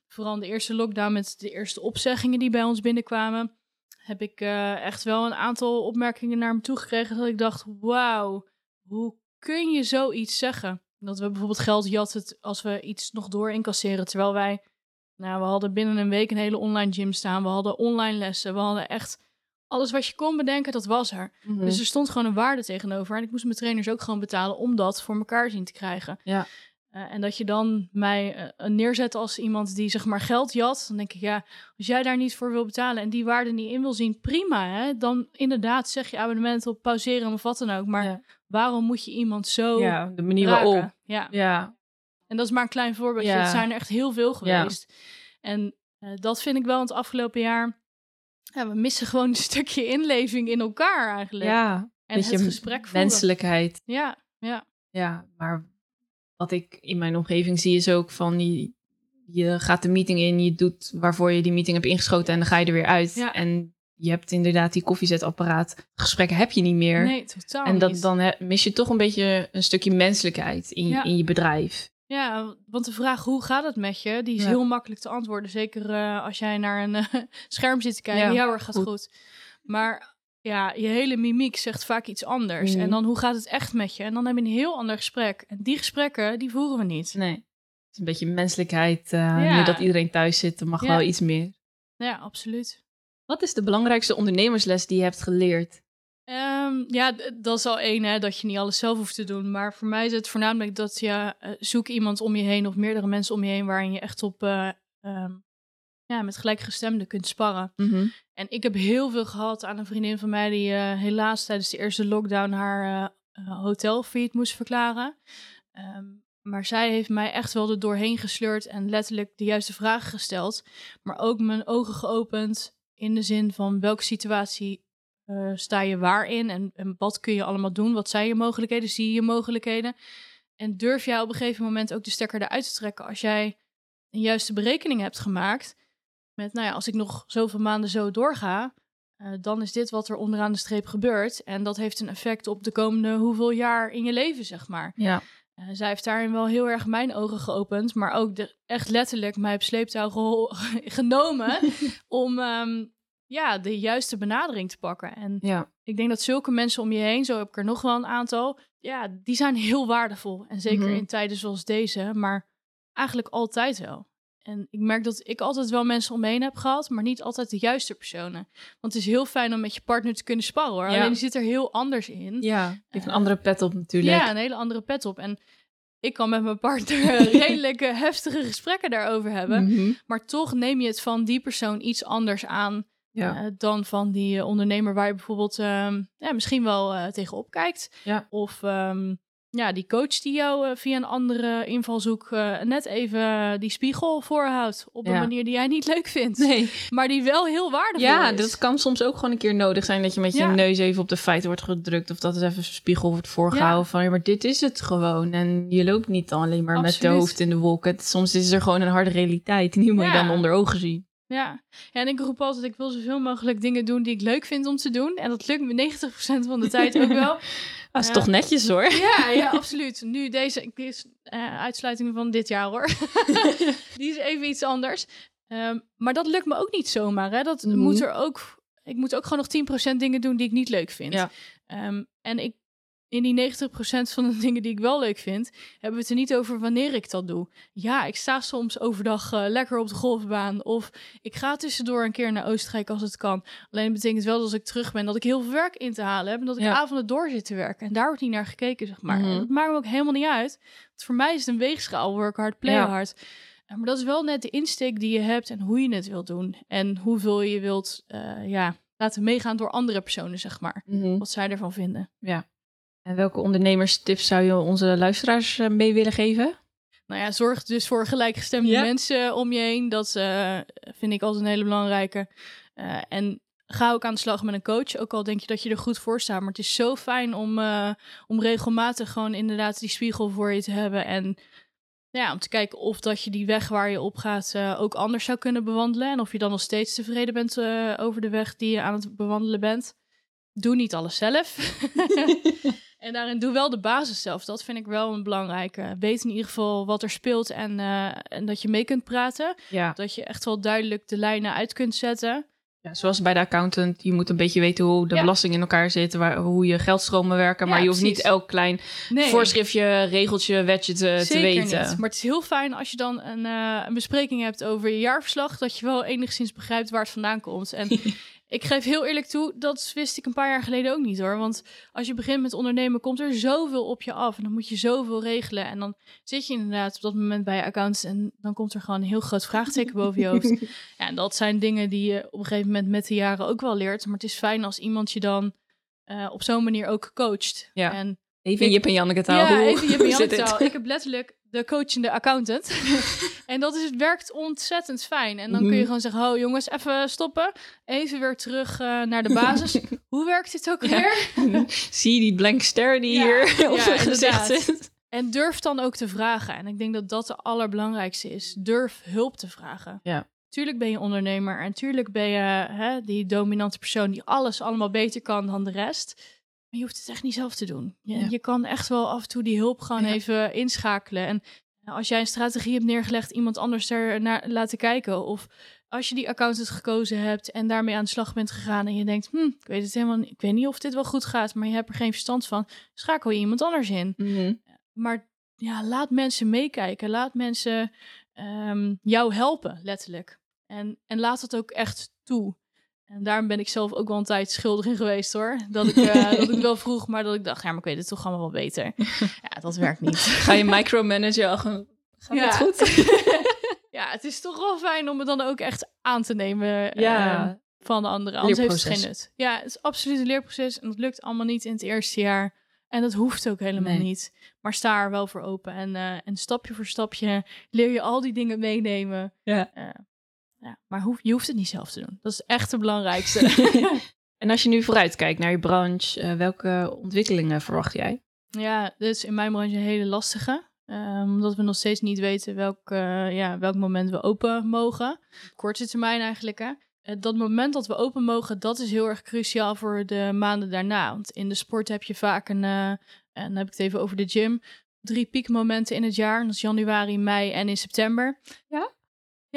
Speaker 2: vooral in de eerste lockdown met de eerste opzeggingen die bij ons binnenkwamen, heb ik eh, echt wel een aantal opmerkingen naar me toe gekregen dat ik dacht, wauw, hoe kun je zoiets zeggen? Dat we bijvoorbeeld geld jatten als we iets nog door incasseren, terwijl wij, nou, we hadden binnen een week een hele online gym staan, we hadden online lessen, we hadden echt alles wat je kon bedenken, dat was er.
Speaker 1: Mhm.
Speaker 2: Dus er stond gewoon een waarde tegenover. En ik moest mijn trainers ook gewoon betalen om dat voor elkaar zien te krijgen.
Speaker 1: Ja.
Speaker 2: Eh, en dat je dan mij uh, neerzet als iemand die zeg maar geld jat. Dan denk ik, ja, als jij daar niet voor wil betalen en die waarde niet in wil zien, prima. Hè? Dan inderdaad zeg je abonnement op pauzeren of wat dan ook. Maar waarom moet je iemand zo
Speaker 1: Ja, de manier waarop.
Speaker 2: Ja.
Speaker 1: ja.
Speaker 2: En dat is maar een klein voorbeeldje.
Speaker 1: Ja.
Speaker 2: Het zijn er echt heel veel geweest. En uh, dat vind ik wel in het afgelopen jaar. Ja, we missen gewoon een stukje inleving in elkaar eigenlijk.
Speaker 1: Ja,
Speaker 2: en het gesprek voeren.
Speaker 1: menselijkheid.
Speaker 2: Ja, ja.
Speaker 1: Ja, maar wat ik in mijn omgeving zie is ook van je, je gaat de meeting in, je doet waarvoor je die meeting hebt ingeschoten en dan ga je er weer uit.
Speaker 2: Ja.
Speaker 1: En je hebt inderdaad die koffiezetapparaat. Gesprekken heb je niet meer.
Speaker 2: Nee, totaal
Speaker 1: en dat,
Speaker 2: niet.
Speaker 1: dan mis je toch een beetje een stukje menselijkheid in,
Speaker 2: Ja.
Speaker 1: in je bedrijf.
Speaker 2: Ja, want de vraag hoe gaat het met je, die is
Speaker 1: Ja.
Speaker 2: heel makkelijk te antwoorden. Zeker eh, als jij naar een eh, scherm zit te kijken.
Speaker 1: Ja,
Speaker 2: hoor, gaat
Speaker 1: goed.
Speaker 2: goed. Maar ja, je hele mimiek zegt vaak iets anders. En dan hoe gaat het echt met je? En dan heb je een heel ander gesprek. En die gesprekken, die voeren we niet.
Speaker 1: Nee. Het is een beetje menselijkheid. eh
Speaker 2: Ja.
Speaker 1: Nu dat iedereen thuis zit, er mag wel iets meer.
Speaker 2: Ja, absoluut.
Speaker 1: Wat is de belangrijkste ondernemersles die je hebt geleerd?
Speaker 2: Ehm, ja, dat is al één, hè, dat je niet alles zelf hoeft te doen. Maar voor mij is het voornamelijk dat je eh, zoek iemand om je heen of meerdere mensen om je heen waarin je echt op ehm, ja, met gelijkgestemden kunt sparren. En ik heb heel veel gehad aan een vriendin van mij die eh, helaas tijdens de eerste lockdown haar hotel failliet moest verklaren. Ehm, maar zij heeft mij echt wel er doorheen gesleurd en letterlijk de juiste vragen gesteld. Maar ook mijn ogen geopend in de zin van welke situatie eh, sta je waar in en, en wat kun je allemaal doen? Wat zijn je mogelijkheden? Zie je je mogelijkheden? En durf jij op een gegeven moment ook de stekker eruit te trekken als jij een juiste berekening hebt gemaakt? Met, nou ja, als ik nog zoveel maanden zo doorga, eh, dan is dit wat er onderaan de streep gebeurt. En dat heeft een effect op de komende hoeveel jaar in je leven, zeg maar.
Speaker 1: Ja.
Speaker 2: Eh, zij heeft daarin wel heel erg mijn ogen geopend, maar ook de, echt letterlijk mij op sleeptouw genomen om ehm, ja, de juiste benadering te pakken. En
Speaker 1: Ja.
Speaker 2: ik denk dat zulke mensen om je heen, zo heb ik er nog wel een aantal, ja, die zijn heel waardevol. En zeker
Speaker 1: Mhm.
Speaker 2: in tijden zoals deze, maar eigenlijk altijd wel. En ik merk dat ik altijd wel mensen om me heen heb gehad, maar niet altijd de juiste personen. Want het is heel fijn om met je partner te kunnen sparren hoor.
Speaker 1: Ja.
Speaker 2: Alleen die zit er heel anders in.
Speaker 1: Ja. Heeft een andere pet op natuurlijk.
Speaker 2: Ja, een hele andere pet op. En ik kan met mijn partner redelijk eh, heftige gesprekken daarover hebben.
Speaker 1: Mhm.
Speaker 2: Maar toch neem je het van die persoon iets anders aan
Speaker 1: Ja.
Speaker 2: eh, dan van die eh, ondernemer waar je bijvoorbeeld ehm, ja, misschien wel eh, tegenop kijkt.
Speaker 1: Ja.
Speaker 2: Of ehm, ja, die coach die jou via een andere invalshoek net even die spiegel voorhoudt. Op een
Speaker 1: Ja.
Speaker 2: manier die jij niet leuk vindt.
Speaker 1: Nee.
Speaker 2: Maar die wel heel waardevol
Speaker 1: Ja,
Speaker 2: is.
Speaker 1: dat kan soms ook gewoon een keer nodig zijn dat je met je
Speaker 2: Ja.
Speaker 1: neus even op de feiten wordt gedrukt. Of dat er even een spiegel wordt voorgehouden van ja, maar dit is het gewoon. En je loopt niet alleen maar met de
Speaker 2: Absoluut.
Speaker 1: hoofd in de wolken. Soms is er gewoon een harde realiteit. Die moet je
Speaker 2: Ja.
Speaker 1: dan onder ogen zien.
Speaker 2: Ja. ja, en ik roep altijd, ik wil zoveel mogelijk dingen doen die ik leuk vind om te doen. En dat lukt me 90% van de tijd ook wel.
Speaker 1: Dat is toch netjes hoor.
Speaker 2: Ja, ja, absoluut. Nu deze, is eh, uitsluiting van dit jaar hoor. Die is even iets anders. Ehm, maar dat lukt me ook niet zomaar. Hè? Dat
Speaker 1: Mhm.
Speaker 2: moet er ook. Ik moet ook gewoon nog 10% dingen doen die ik niet leuk vind.
Speaker 1: Ja.
Speaker 2: Ehm, en ik, in die 90% van de dingen die ik wel leuk vind, hebben we het er niet over wanneer ik dat doe. Ja, ik sta soms overdag eh, lekker op de golfbaan. Of ik ga tussendoor een keer naar Oostenrijk als het kan. Alleen betekent wel dat als ik terug ben, dat ik heel veel werk in te halen heb. En dat ik
Speaker 1: Ja.
Speaker 2: avonden door zit te werken. En daar wordt niet naar gekeken, zeg maar.
Speaker 1: Mhm.
Speaker 2: En dat maakt me ook helemaal niet uit. Want voor mij is het een weegschaal. Work hard, play
Speaker 1: Ja.
Speaker 2: hard. Maar dat is wel net de insteek die je hebt en hoe je het wilt doen. En hoeveel je wilt eh, ja, laten meegaan door andere personen, zeg maar.
Speaker 1: Mhm.
Speaker 2: Wat zij ervan vinden.
Speaker 1: En welke ondernemerstips zou je onze luisteraars eh, mee willen geven?
Speaker 2: Nou ja, zorg dus voor gelijkgestemde
Speaker 1: Ja.
Speaker 2: mensen om je heen. Dat eh, vind ik altijd een hele belangrijke. Eh, en ga ook aan de slag met een coach. Ook al denk je dat je er goed voor staat. Maar het is zo fijn om, om regelmatig gewoon inderdaad die spiegel voor je te hebben. En ja, om te kijken of dat je die weg waar je op gaat ook anders zou kunnen bewandelen. En of je dan nog steeds tevreden bent over de weg die je aan het bewandelen bent. Doe niet alles zelf. En daarin doe wel de basis zelf. Dat vind ik wel een belangrijke. Weet in ieder geval wat er speelt en, eh, en dat je mee kunt praten.
Speaker 1: Ja.
Speaker 2: Dat je echt wel duidelijk de lijnen uit kunt zetten.
Speaker 1: ja, zoals bij de accountant. Je moet een beetje weten hoe de
Speaker 2: Ja.
Speaker 1: belasting in elkaar zit. Waar, hoe je geldstromen werken. Maar je hoeft niet elk klein
Speaker 2: Nee,
Speaker 1: voorschriftje, regeltje, wetje te, te
Speaker 2: zeker
Speaker 1: weten.
Speaker 2: niet. Maar het is heel fijn als je dan een, eh, een bespreking hebt over je jaarverslag. Dat je wel enigszins begrijpt waar het vandaan komt. En Ik geef heel eerlijk toe, dat wist ik een paar jaar geleden ook niet hoor. Want als je begint met ondernemen, komt er zoveel op je af. En dan moet je zoveel regelen. En dan zit je inderdaad op dat moment bij je accounts. En dan komt er gewoon een heel groot vraagteken boven je hoofd. Ja, en dat zijn dingen die je op een gegeven moment met de jaren ook wel leert. Maar het is fijn als iemand je dan uh, op zo'n manier ook coacht.
Speaker 1: Ja.
Speaker 2: En
Speaker 1: Even Jip en Janneke taal.
Speaker 2: ja, even Jip en
Speaker 1: zit
Speaker 2: Janneke taal. Ik heb letterlijk de coachende accountant. en dat is, het werkt ontzettend fijn. En dan kun je
Speaker 1: Mhm.
Speaker 2: gewoon zeggen, oh jongens, even stoppen. Even weer terug eh, naar de basis. Hoe werkt dit ook
Speaker 1: Ja.
Speaker 2: weer?
Speaker 1: Zie je die blank stare die
Speaker 2: Ja,
Speaker 1: hier op zijn gezicht zit?
Speaker 2: En durf dan ook te vragen. En ik denk dat dat de allerbelangrijkste is. Durf hulp te vragen.
Speaker 1: Ja.
Speaker 2: Tuurlijk ben je ondernemer en tuurlijk ben je hè, die dominante persoon die alles allemaal beter kan dan de rest. Maar je hoeft het echt niet zelf te doen. Je,
Speaker 1: Ja.
Speaker 2: je kan echt wel af en toe die hulp gewoon
Speaker 1: Ja.
Speaker 2: even inschakelen. En als jij een strategie hebt neergelegd, iemand anders er naar laten kijken. Of als je die accountant gekozen hebt en daarmee aan de slag bent gegaan en je denkt, hm, ik weet het helemaal niet, ik weet niet of dit wel goed gaat, maar je hebt er geen verstand van, schakel je iemand anders in.
Speaker 1: Mhm.
Speaker 2: Maar ja, laat mensen meekijken. Laat mensen ehm, jou helpen, letterlijk. En, en laat het ook echt toe. En daarom ben ik zelf ook wel een tijd schuldig in geweest hoor. Dat ik, eh, dat ik wel vroeg, maar dat ik dacht, ja, maar ik weet het toch allemaal wel beter. Ja, dat werkt niet.
Speaker 1: Ga je micromanagen? al Gaat
Speaker 2: Ja.
Speaker 1: het goed?
Speaker 2: ja, het is toch wel fijn om het dan ook echt aan te nemen eh, van de anderen. Anders heeft het geen nut. Ja, het is absoluut een leerproces. En dat lukt allemaal niet in het eerste jaar. En dat hoeft ook helemaal
Speaker 1: Nee.
Speaker 2: niet. Maar sta er wel voor open. En, eh, en stapje voor stapje leer je al die dingen meenemen.
Speaker 1: Ja.
Speaker 2: Ja, maar hoef, je hoeft het niet zelf te doen. Dat is echt het belangrijkste.
Speaker 1: En als je nu vooruitkijkt naar je branche, eh, welke ontwikkelingen verwacht jij?
Speaker 2: Ja, dit is in mijn branche een hele lastige. Ehm, omdat we nog steeds niet weten welk, eh, ja, welk moment we open mogen. Korte termijn eigenlijk. Hè? Eh, Dat moment dat we open mogen, dat is heel erg cruciaal voor de maanden daarna. Want in de sport heb je vaak een, en dan heb ik het even over de gym, drie piekmomenten in het jaar. Dat is januari, mei en in september.
Speaker 1: Ja?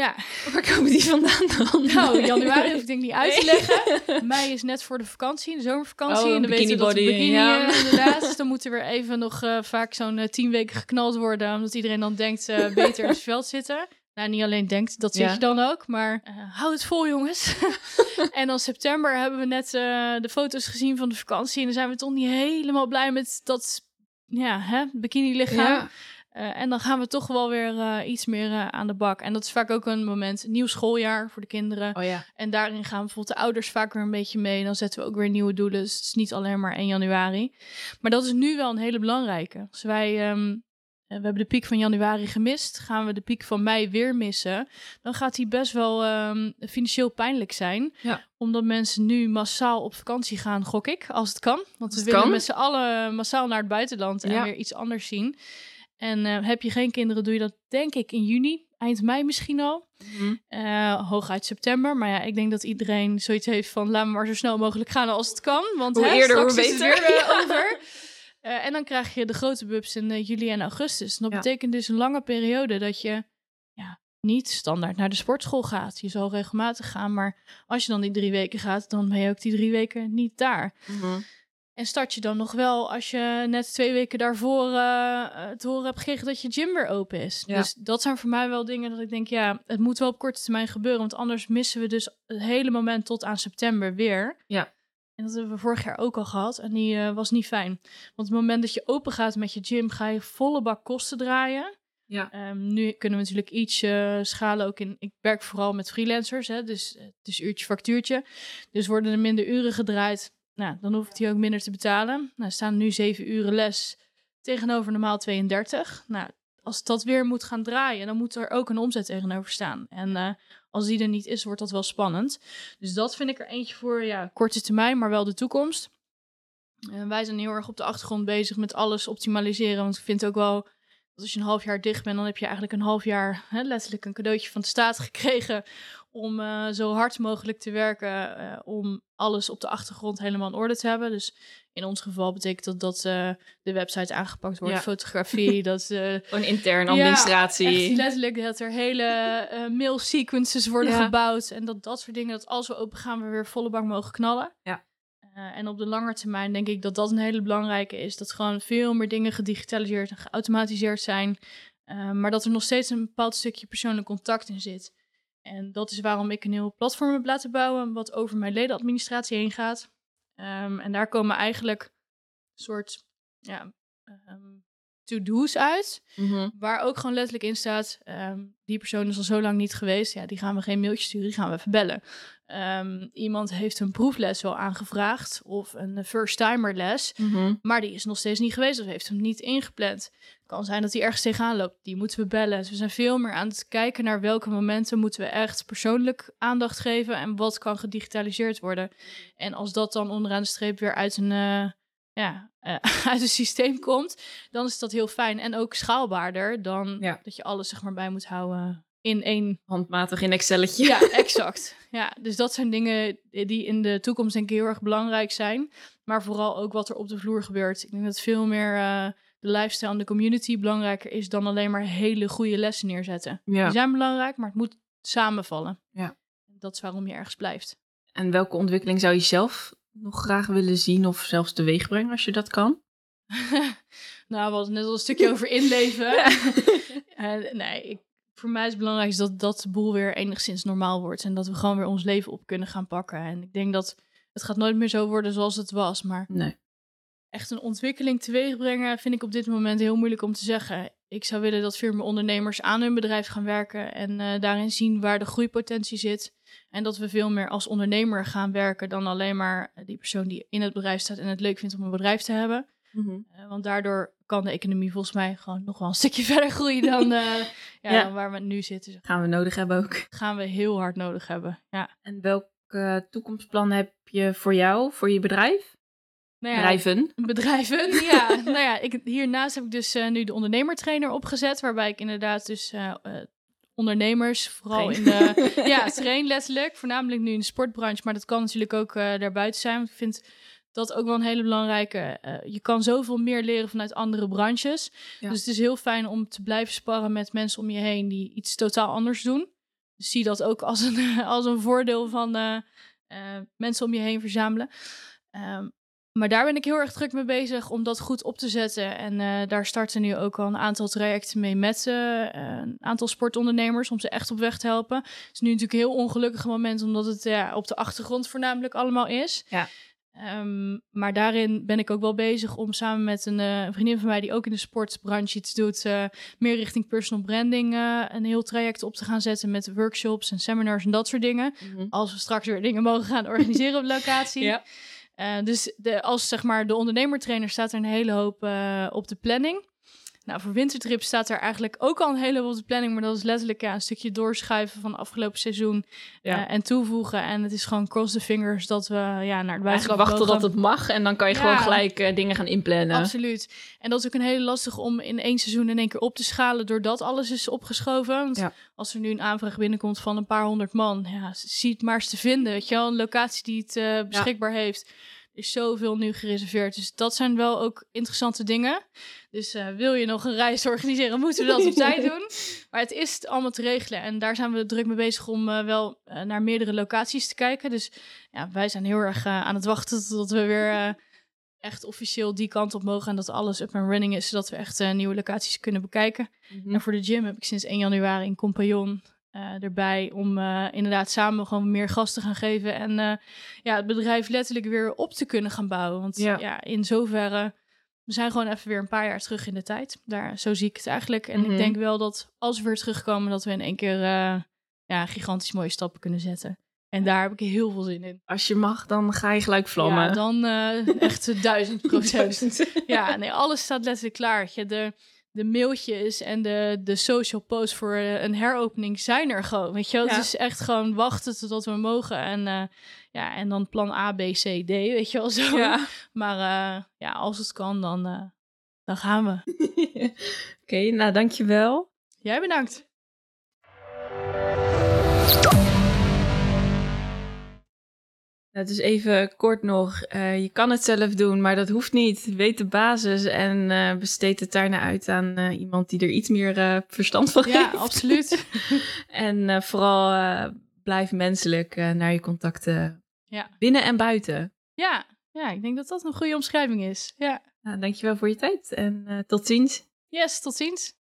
Speaker 2: Ja,
Speaker 1: Waar komen die vandaan dan?
Speaker 2: nou, januari hoef ik denk niet uit te leggen. Mei is net voor de vakantie, de zomervakantie.
Speaker 1: Oh,
Speaker 2: en dan weten we dat de
Speaker 1: bikini ja.
Speaker 2: eh, inderdaad. Dus dan moet er weer even nog eh, vaak zo'n eh, tien weken geknald worden. Omdat iedereen dan denkt, beter in het veld zitten. Nou, niet alleen denkt, dat zit
Speaker 1: Ja.
Speaker 2: je dan ook. Maar hou het vol, jongens. en dan september hebben we net de foto's gezien van de vakantie. En dan zijn we toch niet helemaal blij met dat ja, hè, bikini lichaam.
Speaker 1: Ja.
Speaker 2: Eh, en dan gaan we toch wel weer eh, iets meer eh, aan de bak. En dat is vaak ook een moment, nieuw schooljaar voor de kinderen.
Speaker 1: Oh ja.
Speaker 2: En daarin gaan bijvoorbeeld de ouders vaak weer een beetje mee. Dan zetten we ook weer nieuwe doelen. Dus het is niet alleen maar 1 januari. Maar dat is nu wel een hele belangrijke. Als wij, ehm, eh, we hebben de piek van januari gemist. Gaan we de piek van mei weer missen. Dan gaat die best wel ehm, financieel pijnlijk zijn.
Speaker 1: Ja.
Speaker 2: Omdat mensen nu massaal op vakantie gaan, gok ik. Als het kan. Want we willen
Speaker 1: kan.
Speaker 2: met z'n allen massaal naar het buitenland. En
Speaker 1: Ja.
Speaker 2: weer iets anders zien. En eh, heb je geen kinderen, doe je dat denk ik in juni. Eind mei misschien al. Eh, hooguit september. Maar ja, ik denk dat iedereen zoiets heeft van... laat me maar zo snel mogelijk gaan als het kan. Want
Speaker 1: Hoe
Speaker 2: hè,
Speaker 1: eerder, hoe
Speaker 2: is het
Speaker 1: beter.
Speaker 2: weer eh, over. En dan krijg je de grote bubs in juli en augustus. En dat
Speaker 1: Ja.
Speaker 2: betekent dus een lange periode dat je ja, niet standaard naar de sportschool gaat. Je zal regelmatig gaan, maar als je dan die drie weken gaat... dan ben je ook die drie weken niet daar.
Speaker 1: Mhm.
Speaker 2: En start je dan nog wel als je net twee weken daarvoor eh, eh, te horen hebt gekregen dat je gym weer open is.
Speaker 1: Ja.
Speaker 2: Dus dat zijn voor mij wel dingen dat ik denk, ja, het moet wel op korte termijn gebeuren. Want anders missen we dus het hele moment tot aan september weer.
Speaker 1: Ja.
Speaker 2: En dat hebben we vorig jaar ook al gehad. En die eh, was niet fijn. Want het moment dat je open gaat met je gym, ga je volle bak kosten draaien.
Speaker 1: Ja.
Speaker 2: Ehm, nu kunnen we natuurlijk iets eh, schalen ook in. Ik werk vooral met freelancers, hè, dus eh, het is uurtje factuurtje. Dus worden er minder uren gedraaid. Nou, dan hoef ik die ook minder te betalen. Nou, er staan nu 7 uren les tegenover normaal 32. Nou, als dat weer moet gaan draaien, dan moet er ook een omzet tegenover staan. En eh, als die er niet is, wordt dat wel spannend. Dus dat vind ik er eentje voor, ja, korte termijn, maar wel de toekomst. Wij zijn heel erg op de achtergrond bezig met alles optimaliseren. Want ik vind ook wel dat als je een half jaar dicht bent, dan heb je eigenlijk een half jaar hè, letterlijk een cadeautje van de staat gekregen om eh, zo hard mogelijk te werken eh, om alles op de achtergrond helemaal in orde te hebben. Dus in ons geval betekent dat dat eh, de website aangepakt wordt,
Speaker 1: Ja.
Speaker 2: fotografie, dat eh,
Speaker 1: Gewoon intern
Speaker 2: Ja,
Speaker 1: administratie.
Speaker 2: Echt letterlijk dat er hele mail sequences worden
Speaker 1: Ja.
Speaker 2: gebouwd. En dat dat soort dingen, dat als we open gaan, we weer volle bak mogen knallen.
Speaker 1: Ja.
Speaker 2: En op de lange termijn denk ik dat dat een hele belangrijke is. Dat gewoon veel meer dingen gedigitaliseerd en geautomatiseerd zijn. Maar dat er nog steeds een bepaald stukje persoonlijk contact in zit. En dat is waarom ik een heel platform heb laten bouwen, wat over mijn ledenadministratie heen gaat. Ehm, en daar komen eigenlijk soort ja, ehm, to-do's uit,
Speaker 1: Mhm.
Speaker 2: waar ook gewoon letterlijk in staat, ehm, die persoon is al zo lang niet geweest, ja, die gaan we geen mailtje sturen, die gaan we even bellen. Ehm, iemand heeft een proefles wel aangevraagd of een first-timer les,
Speaker 1: Mhm.
Speaker 2: maar die is nog steeds niet geweest of heeft hem niet ingepland. Kan zijn dat hij ergens tegenaan loopt. Die moeten we bellen. Dus we zijn veel meer aan het kijken naar welke momenten moeten we echt persoonlijk aandacht geven en wat kan gedigitaliseerd worden. En als dat dan onderaan de streep weer uit een, eh, ja, eh, uit een systeem komt, dan is dat heel fijn en ook schaalbaarder dan
Speaker 1: Ja.
Speaker 2: dat je alles zeg maar bij moet houden in één
Speaker 1: Handmatig in Excelletje.
Speaker 2: ja, exact. Ja, dus dat zijn dingen die in de toekomst denk ik heel erg belangrijk zijn. Maar vooral ook wat er op de vloer gebeurt. Ik denk dat veel meer eh, de lifestyle en de community belangrijker is dan alleen maar hele goede lessen neerzetten.
Speaker 1: Ja.
Speaker 2: Die zijn belangrijk, maar het moet samenvallen.
Speaker 1: Ja.
Speaker 2: Dat is waarom je ergens blijft.
Speaker 1: En welke ontwikkeling zou je zelf nog graag willen zien of zelfs teweeg brengen als je dat kan?
Speaker 2: nou, we hadden net al een stukje over inleven. Eh, nee, ik, voor mij is het belangrijk dat, dat de boel weer enigszins normaal wordt. En dat we gewoon weer ons leven op kunnen gaan pakken. En ik denk dat het gaat nooit meer zo worden zoals het was. Maar
Speaker 1: Nee.
Speaker 2: echt een ontwikkeling teweeg brengen vind ik op dit moment heel moeilijk om te zeggen. Ik zou willen dat veel meer ondernemers aan hun bedrijf gaan werken en eh, daarin zien waar de groeipotentie zit. En dat we veel meer als ondernemer gaan werken dan alleen maar die persoon die in het bedrijf staat en het leuk vindt om een bedrijf te hebben.
Speaker 1: Mhm.
Speaker 2: Eh, want daardoor kan de economie volgens mij gewoon nog wel een stukje verder groeien dan, eh, ja,
Speaker 1: Ja.
Speaker 2: dan waar we nu zitten.
Speaker 1: Gaan we nodig hebben ook.
Speaker 2: gaan we heel hard nodig hebben. Ja.
Speaker 1: En welk eh, toekomstplan heb je voor jou, voor je bedrijf?
Speaker 2: Nou ja,
Speaker 1: Bedrijven?
Speaker 2: Bedrijven, ja. nou ja, ik, hiernaast heb ik dus eh, nu de ondernemertrainer opgezet, waarbij ik inderdaad dus eh, eh, ondernemers, vooral
Speaker 1: Train.
Speaker 2: in de... ja, train letterlijk, voornamelijk nu in de sportbranche, maar dat kan natuurlijk ook daarbuiten zijn. Want ik vind dat ook wel een hele belangrijke... eh, je kan zoveel meer leren vanuit andere branches.
Speaker 1: Ja.
Speaker 2: Dus het is heel fijn om te blijven sparren met mensen om je heen die iets totaal anders doen. Dus zie dat ook als een, als een voordeel van mensen om je heen verzamelen. Ehm, maar daar ben ik heel erg druk mee bezig om dat goed op te zetten. En eh, daar starten nu ook al een aantal trajecten mee met eh, een aantal sportondernemers om ze echt op weg te helpen. Het is nu natuurlijk een heel ongelukkig moment omdat het ja, op de achtergrond voornamelijk allemaal is.
Speaker 1: Ja.
Speaker 2: Ehm, maar daarin ben ik ook wel bezig om samen met een eh, vriendin van mij die ook in de sportbranche iets doet, meer richting personal branding een heel traject op te gaan zetten met workshops en seminars en dat soort dingen.
Speaker 1: Mhm.
Speaker 2: Als we straks weer dingen mogen gaan organiseren op locatie.
Speaker 1: Ja.
Speaker 2: Eh, dus de, als zeg maar de ondernemertrainer staat er een hele hoop eh, op de planning. Nou, voor wintertrip staat er eigenlijk ook al een hele hoop op de planning. Maar dat is letterlijk ja, een stukje doorschuiven van afgelopen seizoen
Speaker 1: Ja.
Speaker 2: eh, en toevoegen. En het is gewoon cross the fingers dat we ja, naar het buitenland
Speaker 1: wachten
Speaker 2: mogen.
Speaker 1: tot het mag en dan kan je
Speaker 2: Ja.
Speaker 1: gewoon gelijk eh, dingen gaan inplannen.
Speaker 2: Absoluut. En dat is ook een hele lastig om in één seizoen in één keer op te schalen, doordat alles is opgeschoven. Want
Speaker 1: Ja.
Speaker 2: als er nu een aanvraag binnenkomt van een paar honderd man, ja, zie het maar eens te vinden. Weet je wel, een locatie die het eh, beschikbaar heeft. Is zoveel nu gereserveerd. Dus dat zijn wel ook interessante dingen. Dus eh, wil je nog een reis organiseren, moeten we dat op tijd doen. Maar het is allemaal te regelen. En daar zijn we druk mee bezig om eh, wel eh, naar meerdere locaties te kijken. Dus ja, wij zijn heel erg aan het wachten tot we weer echt officieel die kant op mogen. En dat alles up and running is, zodat we echt nieuwe locaties kunnen bekijken.
Speaker 1: Mhm.
Speaker 2: En voor de gym heb ik sinds 1 januari een compagnon eh, erbij om eh, inderdaad samen gewoon meer gas te gaan geven. En eh, ja, het bedrijf letterlijk weer op te kunnen gaan bouwen. Want
Speaker 1: Ja.
Speaker 2: ja, in zoverre, we zijn gewoon even weer een paar jaar terug in de tijd. Daar, zo zie ik het eigenlijk. En
Speaker 1: Mhm.
Speaker 2: ik denk wel dat als we weer terugkomen, dat we in één keer ja, gigantisch mooie stappen kunnen zetten. En daar heb ik heel veel zin in.
Speaker 1: Als je mag, dan ga je gelijk vlammen.
Speaker 2: Ja, dan echt duizend procent. Ja, nee, alles staat letterlijk klaar. Je, de, de mailtjes en de, de social posts voor eh, een heropening zijn er gewoon. Weet je wel?
Speaker 1: Ja.
Speaker 2: Het is echt gewoon wachten totdat we mogen. En, eh, ja, en dan plan A, B, C, D, weet je wel zo.
Speaker 1: Ja.
Speaker 2: Maar eh, ja, als het kan, dan, dan gaan we.
Speaker 1: Oké, nou dankjewel.
Speaker 2: Jij bedankt.
Speaker 1: Nou, dus even kort nog. eh, je kan het zelf doen, maar dat hoeft niet. Weet de basis en eh, besteed het daarna uit aan eh, iemand die er iets meer verstand van
Speaker 2: Ja,
Speaker 1: heeft.
Speaker 2: absoluut.
Speaker 1: En vooral blijf menselijk naar je contacten
Speaker 2: Ja.
Speaker 1: binnen en buiten.
Speaker 2: Ja, ja, ik denk dat dat een goede omschrijving is. Ja.
Speaker 1: Nou, dankjewel voor je tijd en tot ziens.
Speaker 2: Yes, tot ziens.